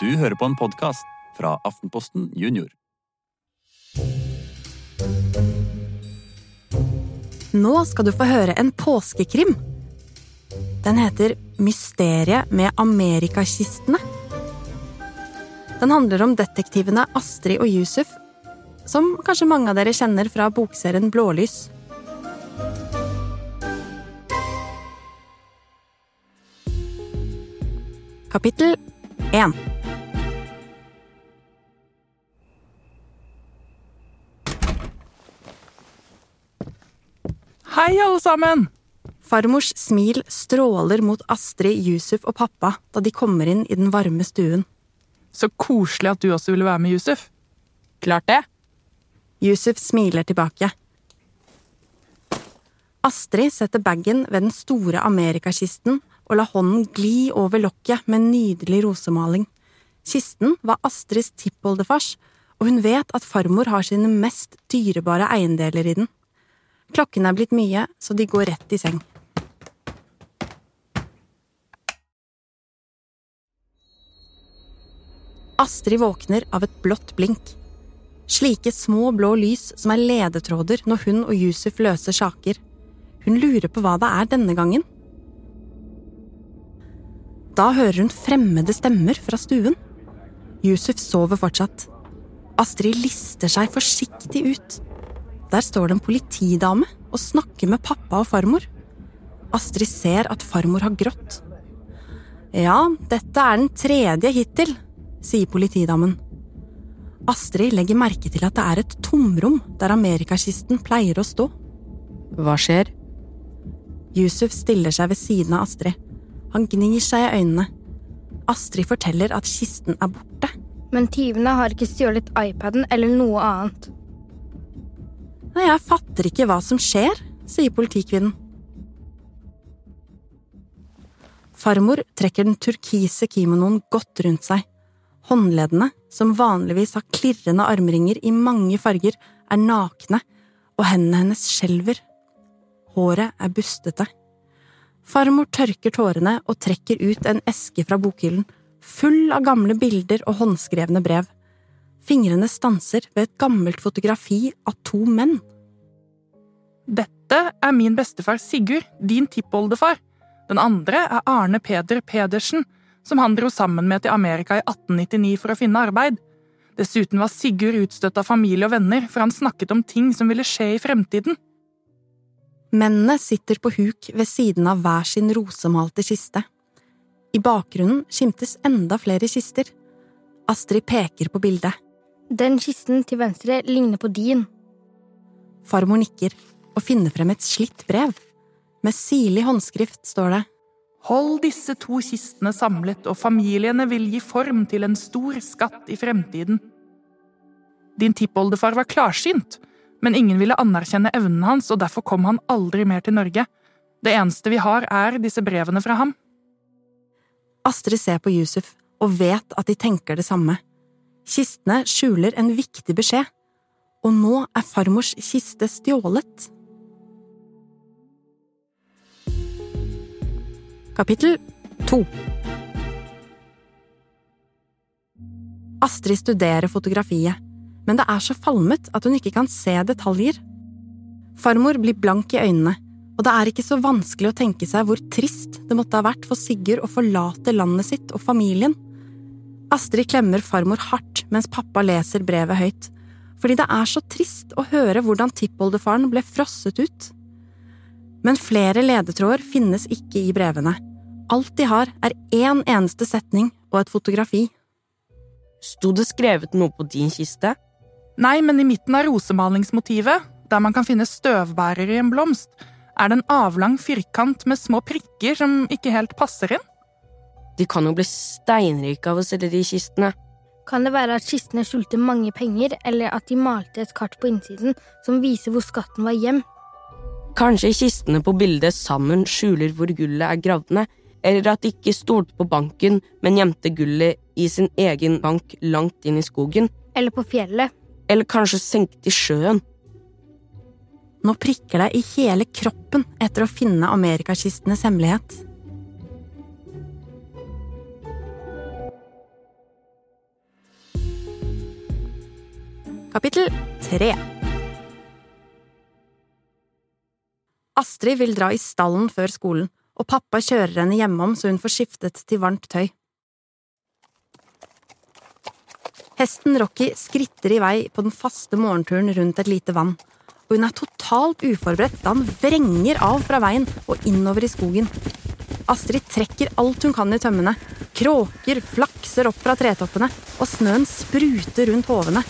Du hører på en podkast fra Aftenposten Junior. Nå skal du få høre en påskekrim. Den heter Mysteriet med Amerikakistene. Den handler om detektivene Astrid og Yusuf, som kanskje mange av dere kjenner fra bokserien Blålys. Kapittel 1 Hei, alle sammen! Farmors smil stråler mot Astrid, Yusuf og pappa da de kommer inn i den varme stuen. Så koselig at du også ville være med, Yusuf. Klart det. Yusuf smiler tilbake. Astrid setter bagen ved den store amerikakisten og lar hånden gli over lokket med nydelig rosemaling. Kisten var Astrids tippoldefars, og hun vet at farmor har sine mest dyrebare eiendeler i den. Klokken er blitt mye, så de går rett i seng. Astrid våkner av et blått blink. Slike små blå lys som er ledetråder når hun og Yusuf løser saker. Hun lurer på hva det er denne gangen. Da hører hun fremmede stemmer fra stuen. Yusuf sover fortsatt. Astrid lister seg forsiktig ut. Der står det en politidame og snakker med pappa og farmor. Astrid ser at farmor har grått. Ja, dette er den tredje hittil, sier politidamen. Astrid legger merke til at det er et tomrom der amerikakisten pleier å stå. Hva skjer? Yusuf stiller seg ved siden av Astrid. Han gnir seg i øynene. Astrid forteller at kisten er borte. Men tyvene har ikke stjålet iPaden eller noe annet. Nei, jeg fatter ikke hva som skjer, sier politikvinnen. Farmor trekker den turkise kimonoen godt rundt seg. Håndleddene, som vanligvis har klirrende armringer i mange farger, er nakne, og hendene hennes skjelver. Håret er bustete. Farmor tørker tårene og trekker ut en eske fra bokhyllen, full av gamle bilder og håndskrevne brev. Fingrene stanser ved et gammelt fotografi av to menn. Dette er min bestefar Sigurd, din tippoldefar. Den andre er Arne Peder Pedersen, som han dro sammen med til Amerika i 1899 for å finne arbeid. Dessuten var Sigurd utstøtt av familie og venner, for han snakket om ting som ville skje i fremtiden. Mennene sitter på huk ved siden av hver sin rosemalte kiste. I bakgrunnen skimtes enda flere kister. Astrid peker på bildet. Den kisten til venstre ligner på din. Farmor nikker og finner frem et slitt brev. Med sirlig håndskrift står det Hold disse to kistene samlet, og familiene vil gi form til en stor skatt i fremtiden. Din tippoldefar var klarsynt, men ingen ville anerkjenne evnene hans, og derfor kom han aldri mer til Norge. Det eneste vi har, er disse brevene fra ham. Astrid ser på Yusuf og vet at de tenker det samme. Kistene skjuler en viktig beskjed, og nå er farmors kiste stjålet. Kapittel 2 Astrid studerer fotografiet, men det er så falmet at hun ikke kan se detaljer. Farmor blir blank i øynene, og det er ikke så vanskelig å tenke seg hvor trist det måtte ha vært for Sigurd å forlate landet sitt og familien. Astrid klemmer farmor hardt mens pappa leser brevet høyt, fordi det er så trist å høre hvordan tippoldefaren ble frosset ut. Men flere ledetråder finnes ikke i brevene. Alt de har, er én eneste setning og et fotografi. Sto det skrevet noe på din kiste? Nei, men i midten av rosemalingsmotivet, der man kan finne støvbærer i en blomst, er det en avlang firkant med små prikker som ikke helt passer inn. De kan jo bli steinrike av å selge de kistene. Kan det være at kistene skjulte mange penger, eller at de malte et kart på innsiden som viser hvor skatten var gjemt? Kanskje kistene på bildet sammen skjuler hvor gullet er gravd ned, eller at de ikke stolte på banken, men gjemte gullet i sin egen bank langt inn i skogen. Eller på fjellet. Eller kanskje senket i sjøen. Nå prikker det i hele kroppen etter å finne amerikakistenes hemmelighet. Kapittel 3 Astrid vil dra i stallen før skolen og pappa kjører henne hjemom så hun får skiftet til varmt tøy. Hesten Rocky skritter i vei på den faste morgenturen rundt et lite vann, og hun er totalt uforberedt da han vrenger av fra veien og innover i skogen. Astrid trekker alt hun kan i tømmene. Kråker flakser opp fra tretoppene, og snøen spruter rundt hovene.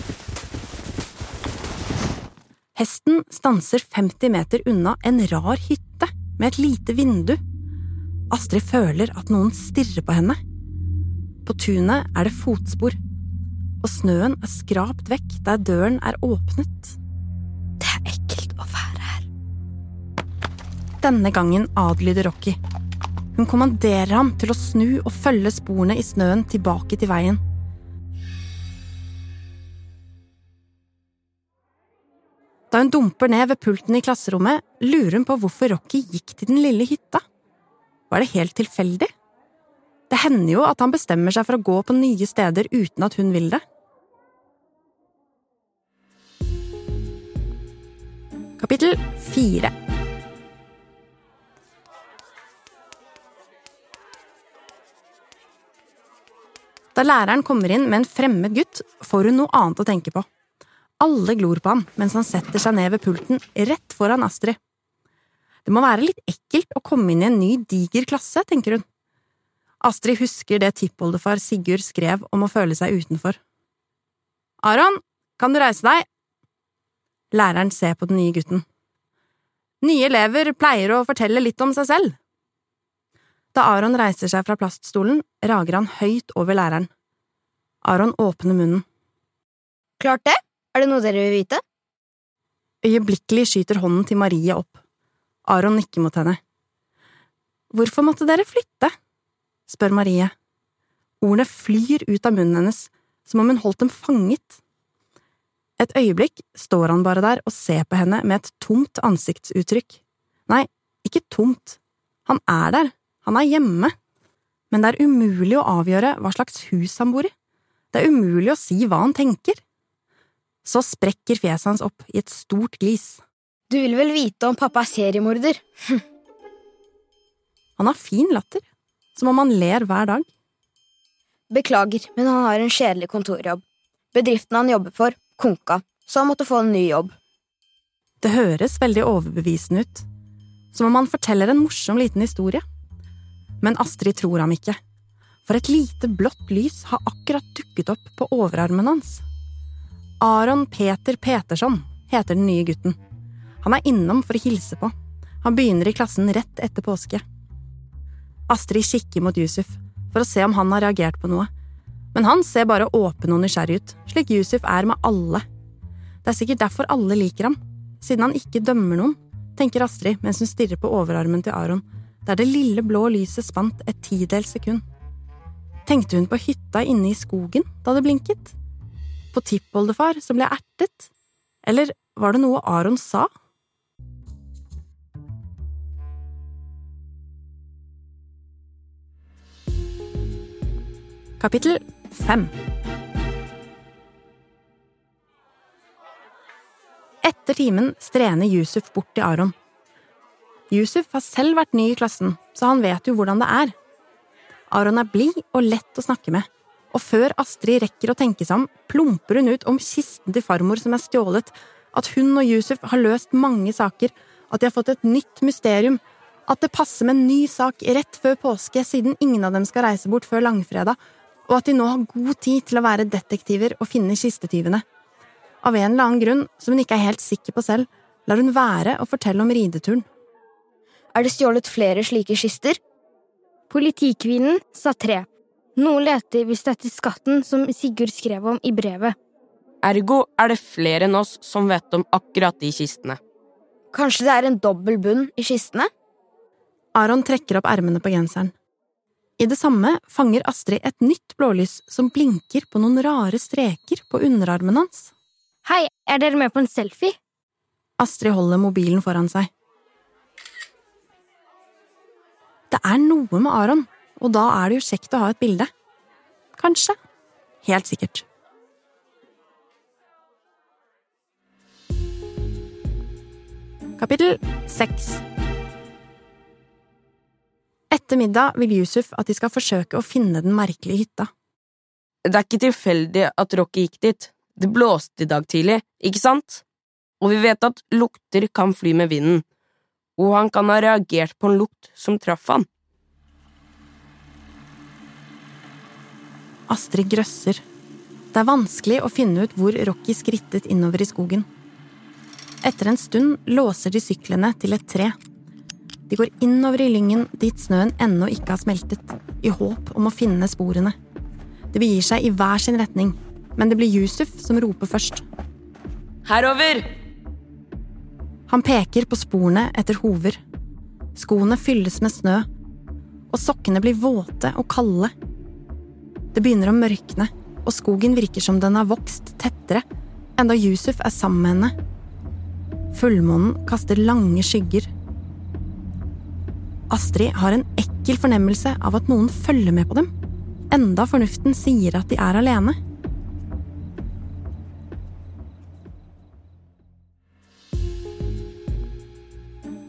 Hesten stanser 50 meter unna en rar hytte med et lite vindu. Astrid føler at noen stirrer på henne. På tunet er det fotspor, og snøen er skrapt vekk der døren er åpnet. Det er ekkelt å være her. Denne gangen adlyder Rocky. Hun kommanderer ham til å snu og følge sporene i snøen tilbake til veien. Da hun dumper ned ved pulten i klasserommet, lurer hun på hvorfor Rocky gikk til den lille hytta. Var det helt tilfeldig? Det hender jo at han bestemmer seg for å gå på nye steder uten at hun vil det. Kapittel fire Da læreren kommer inn med en fremmed gutt, får hun noe annet å tenke på. Alle glor på ham mens han setter seg ned ved pulten rett foran Astrid. Det må være litt ekkelt å komme inn i en ny, diger klasse, tenker hun. Astrid husker det tippoldefar Sigurd skrev om å føle seg utenfor. Aron, kan du reise deg? Læreren ser på den nye gutten. Nye elever pleier å fortelle litt om seg selv. Da Aron reiser seg fra plaststolen, rager han høyt over læreren. Aron åpner munnen. Klart det? Er det noe dere vil vite? Øyeblikkelig skyter hånden til Marie opp. Aron nikker mot henne. Hvorfor måtte dere flytte? spør Marie. Ordene flyr ut av munnen hennes, som om hun holdt dem fanget. Et øyeblikk står han bare der og ser på henne med et tomt ansiktsuttrykk. Nei, ikke tomt. Han er der, han er hjemme. Men det er umulig å avgjøre hva slags hus han bor i. Det er umulig å si hva han tenker. Så sprekker fjeset hans opp i et stort glis. Du vil vel vite om pappa er seriemorder? Han har fin latter, som om han ler hver dag. Beklager, men han har en kjedelig kontorjobb. Bedriften han jobber for, konka, så han måtte få en ny jobb. Det høres veldig overbevisende ut, som om han forteller en morsom liten historie. Men Astrid tror ham ikke, for et lite blått lys har akkurat dukket opp på overarmen hans. Aron Peter Petersson heter den nye gutten. Han er innom for å hilse på. Han begynner i klassen rett etter påske. Astrid kikker mot Yusuf for å se om han har reagert på noe, men han ser bare åpen og nysgjerrig ut, slik Yusuf er med alle. Det er sikkert derfor alle liker ham, siden han ikke dømmer noen, tenker Astrid mens hun stirrer på overarmen til Aron, der det lille blå lyset spant et tidels sekund. Tenkte hun på hytta inne i skogen da det blinket? På tippoldefar som ble ertet? Eller var det noe Aron sa? Kapittel fem Etter timen strener Yusuf bort til Aron. Yusuf har selv vært ny i klassen, så han vet jo hvordan det er. Aron er blid og lett å snakke med, og før Astrid rekker å tenke seg om, plumper hun ut om kisten til farmor som er stjålet, at hun og Yusuf har løst mange saker, at de har fått et nytt mysterium, at det passer med en ny sak rett før påske siden ingen av dem skal reise bort før langfredag, og at de nå har god tid til å være detektiver og finne kistetyvene. Av en eller annen grunn, som hun ikke er helt sikker på selv, lar hun være å fortelle om rideturen. Er det stjålet flere slike kister? Politikvinnen sa tre. Noen leter visst etter skatten som Sigurd skrev om i brevet. Ergo er det flere enn oss som vet om akkurat de kistene. Kanskje det er en dobbel bunn i kistene? Aron trekker opp ermene på genseren. I det samme fanger Astrid et nytt blålys som blinker på noen rare streker på underarmen hans. Hei, er dere med på en selfie? Astrid holder mobilen foran seg. Det er noe med Aron, og da er det jo kjekt å ha et bilde. Kanskje. Helt sikkert. Kapittel 6 etter middag vil Yusuf at de skal forsøke å finne den merkelige hytta. Det er ikke tilfeldig at Rocky gikk dit. Det blåste i dag tidlig, ikke sant? Og vi vet at lukter kan fly med vinden, og han kan ha reagert på en lukt som traff han. Astrid grøsser. Det er vanskelig å finne ut hvor Rocky skrittet innover i skogen. Etter en stund låser de syklene til et tre. De går innover i lyngen dit snøen ennå ikke har smeltet, i håp om å finne sporene. De begir seg i hver sin retning, men det blir Yusuf som roper først. Herover! Han peker på sporene etter hover. Skoene fylles med snø, og sokkene blir våte og kalde. Det begynner å mørkne, og skogen virker som den har vokst tettere, enda Yusuf er sammen med henne. Fullmånen kaster lange skygger. Astrid har en ekkel fornemmelse av at noen følger med på dem, enda fornuften sier at de er alene.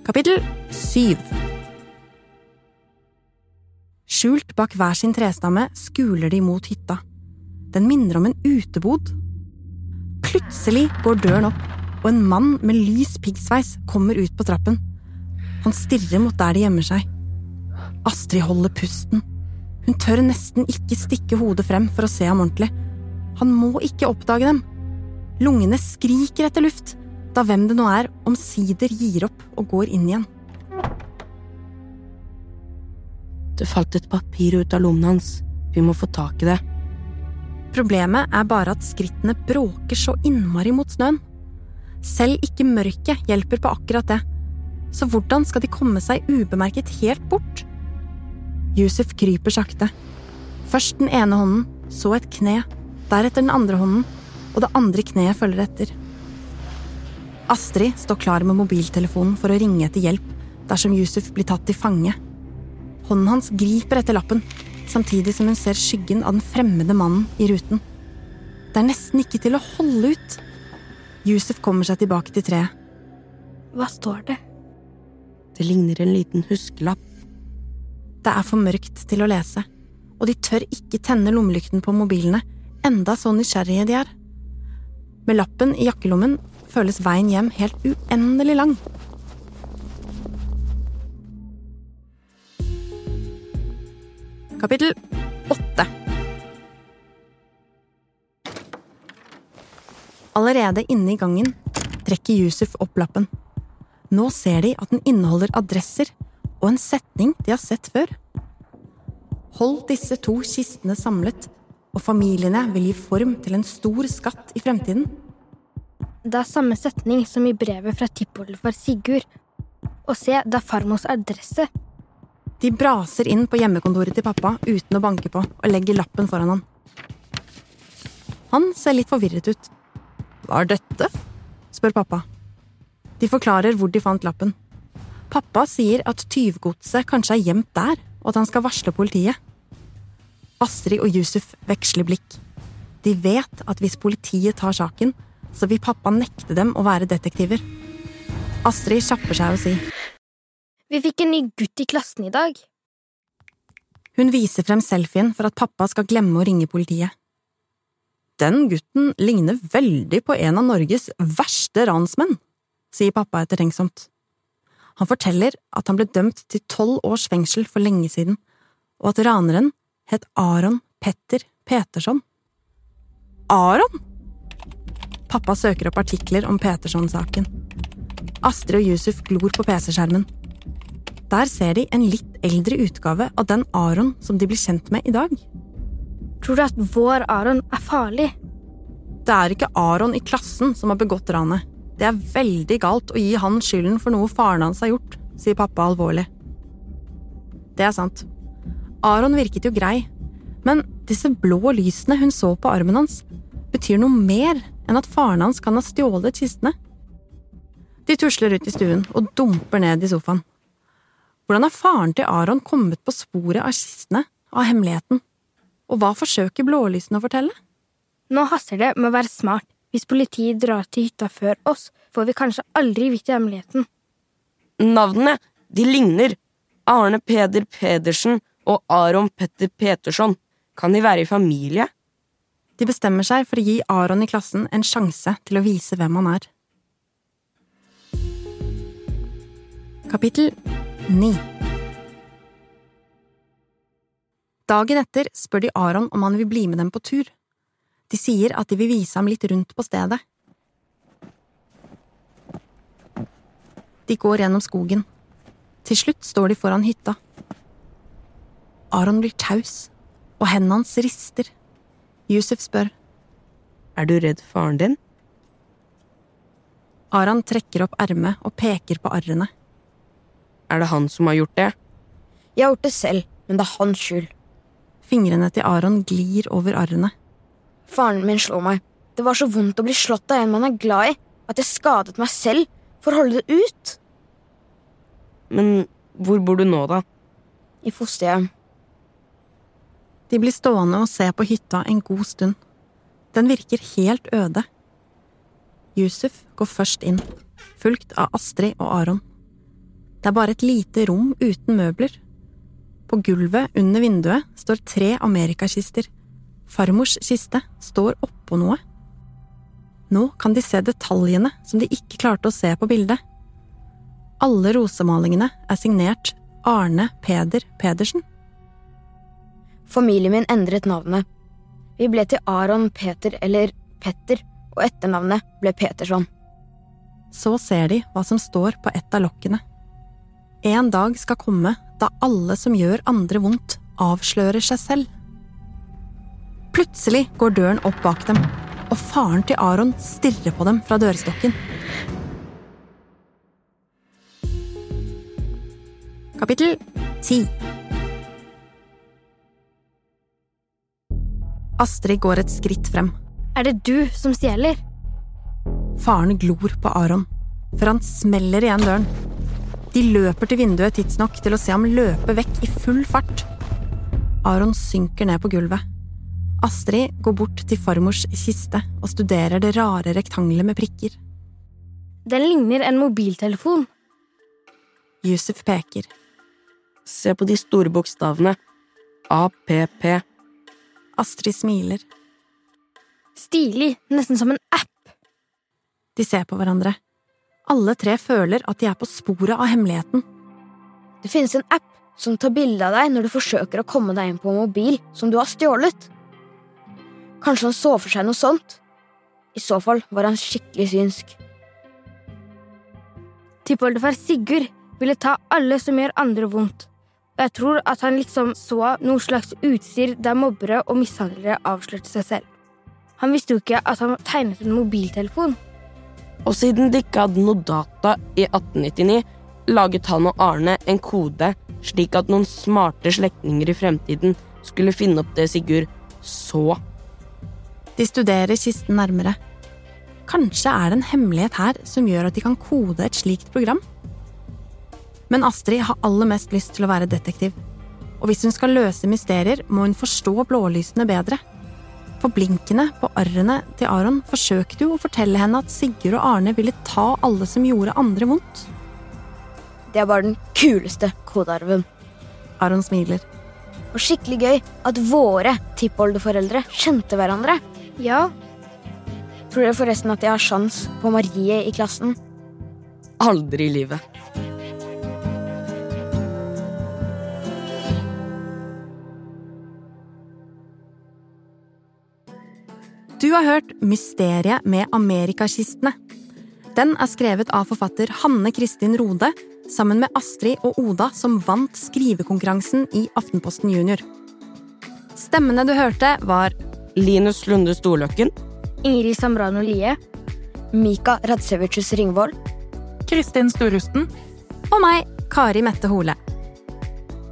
Kapittel 7 Skjult bak hver sin trestamme skuler de mot hytta. Den minner om en utebod. Plutselig går døren opp, og en mann med lys piggsveis kommer ut på trappen. Han stirrer mot der de gjemmer seg. Astrid holder pusten. Hun tør nesten ikke stikke hodet frem for å se ham ordentlig. Han må ikke oppdage dem. Lungene skriker etter luft, da hvem det nå er, omsider gir opp og går inn igjen. Det falt et papir ut av lommen hans. Vi må få tak i det. Problemet er bare at skrittene bråker så innmari mot snøen. Selv ikke mørket hjelper på akkurat det. Så hvordan skal de komme seg ubemerket helt bort? Yusuf kryper sakte. Først den ene hånden, så et kne, deretter den andre hånden, og det andre kneet følger etter. Astrid står klar med mobiltelefonen for å ringe etter hjelp dersom Yusuf blir tatt til fange. Hånden hans griper etter lappen, samtidig som hun ser skyggen av den fremmede mannen i ruten. Det er nesten ikke til å holde ut. Yusuf kommer seg tilbake til treet. Hva står det? Det ligner en liten huskelapp. Det er for mørkt til å lese, og de tør ikke tenne lommelykten på mobilene, enda så nysgjerrige de er. Med lappen i jakkelommen føles veien hjem helt uendelig lang. Kapittel åtte Allerede inne i gangen trekker Yusuf opp lappen. Nå ser de at den inneholder adresser og en setning de har sett før. Hold disse to kistene samlet, og familiene vil gi form til en stor skatt i fremtiden. Det er samme setning som i brevet fra tippoldefar Sigurd. Og se, det er farmors adresse. De braser inn på hjemmekontoret til pappa uten å banke på, og legger lappen foran han. Han ser litt forvirret ut. Hva er dette? spør pappa. De forklarer hvor de fant lappen. Pappa sier at tyvgodset kanskje er gjemt der, og at han skal varsle politiet. Astrid og Yusuf veksler blikk. De vet at hvis politiet tar saken, så vil pappa nekte dem å være detektiver. Astrid kjapper seg å si. Vi fikk en ny gutt i klassen i dag. Hun viser frem selfien for at pappa skal glemme å ringe politiet. Den gutten ligner veldig på en av Norges verste ransmenn, sier pappa ettertenksomt. Han forteller at han ble dømt til tolv års fengsel for lenge siden, og at raneren het Aron Petter Peterson. Aron? Pappa søker opp artikler om Peterson-saken. Astrid og Yusuf glor på PC-skjermen. Der ser de en litt eldre utgave av den Aron som de blir kjent med i dag. Tror du at vår Aron er farlig? Det er ikke Aron i klassen som har begått ranet. Det er veldig galt å gi han skylden for noe faren hans har gjort, sier pappa alvorlig. Det er sant. Aron virket jo grei, men disse blå lysene hun så på armen hans, betyr noe mer enn at faren hans kan ha stjålet kistene. De tusler ut i stuen og dumper ned i sofaen. Hvordan har faren til Aron kommet på sporet av kistene, av hemmeligheten? Og hva forsøker blålysene å fortelle? Nå haster det med å være smart. Hvis politiet drar til hytta før oss, får vi kanskje aldri vite hemmeligheten. navnene, de ligner. Arne Peder Pedersen og Aron Petter Petersson. Kan de være i familie? De bestemmer seg for å gi Aron i klassen en sjanse til å vise hvem han er. Kapittel 9 Dagen etter spør de Aron om han vil bli med dem på tur. De sier at de vil vise ham litt rundt på stedet. De går gjennom skogen. Til slutt står de foran hytta. Aron blir taus, og hendene hans rister. Yusuf spør. Er du redd faren din? Aron trekker opp ermet og peker på arrene. Er det han som har gjort det? Jeg har gjort det selv, men det er hans skyld. Fingrene til Aron glir over arrene. Faren min slo meg. Det var så vondt å bli slått av en man er glad i, at jeg skadet meg selv for å holde det ut. Men hvor bor du nå, da? I fosterhjem. De blir stående og se på hytta en god stund. Den virker helt øde. Yusuf går først inn, fulgt av Astrid og Aron. Det er bare et lite rom uten møbler. På gulvet under vinduet står tre amerikakister. Farmors kiste står oppå noe. Nå kan de se detaljene som de ikke klarte å se på bildet. Alle rosemalingene er signert Arne Peder Pedersen. Familien min endret navnet. Vi ble til Aron Peter eller Petter, og etternavnet ble Peterson. Så ser de hva som står på et av lokkene. En dag skal komme da alle som gjør andre vondt, avslører seg selv. Plutselig går døren opp bak dem, og faren til Aron stirrer på dem fra dørstokken. Kapittel 10 Astrid går et skritt frem. Er det du som stjeler? Faren glor på Aron, før han smeller igjen døren. De løper til vinduet tidsnok til å se ham løpe vekk i full fart. Aron synker ned på gulvet. Astrid går bort til farmors kiste og studerer det rare rektangelet med prikker. Den ligner en mobiltelefon. Yusuf peker. Se på de store bokstavene. APP. Astrid smiler. Stilig, nesten som en app. De ser på hverandre. Alle tre føler at de er på sporet av hemmeligheten. Det finnes en app som tar bilde av deg når du forsøker å komme deg inn på en mobil som du har stjålet. Kanskje han så for seg noe sånt? I så fall var han skikkelig synsk. Tippoldefar Sigurd ville ta alle som gjør andre vondt, og jeg tror at han liksom så noe slags utstyr der mobbere og mishandlere avslørte seg selv. Han visste jo ikke at han tegnet en mobiltelefon. Og siden de ikke hadde noe data i 1899, laget han og Arne en kode slik at noen smarte slektninger i fremtiden skulle finne opp det Sigurd så. De studerer kisten nærmere. Kanskje er det en hemmelighet her som gjør at de kan kode et slikt program? Men Astrid har aller mest lyst til å være detektiv. Og hvis hun skal løse mysterier, må hun forstå blålysene bedre. For blinkene på arrene til Aron forsøkte jo å fortelle henne at Sigurd og Arne ville ta alle som gjorde andre vondt. Det er bare den kuleste kodearven. Aron smiler. Og skikkelig gøy at våre tippoldeforeldre kjente hverandre. Ja. Tror dere forresten at jeg har sjans på Marie i klassen? Aldri i livet. Du har hørt Mysteriet med amerikakistene. Den er skrevet av forfatter Hanne Kristin Rode sammen med Astrid og Oda, som vant skrivekonkurransen i Aftenposten Junior. Stemmene du hørte, var Linus Lunde Storløkken. Ingrid Samrano Lie. Mika Radzevicius Ringvold. Kristin Storusten. og meg, Kari Mette Hole.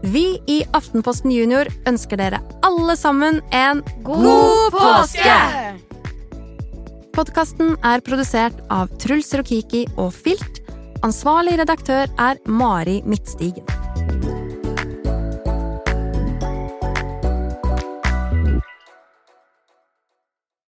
Vi i Aftenposten Junior ønsker dere alle sammen en God påske! Podkasten er produsert av Truls Rokiki og Filt. Ansvarlig redaktør er Mari Midtstigen.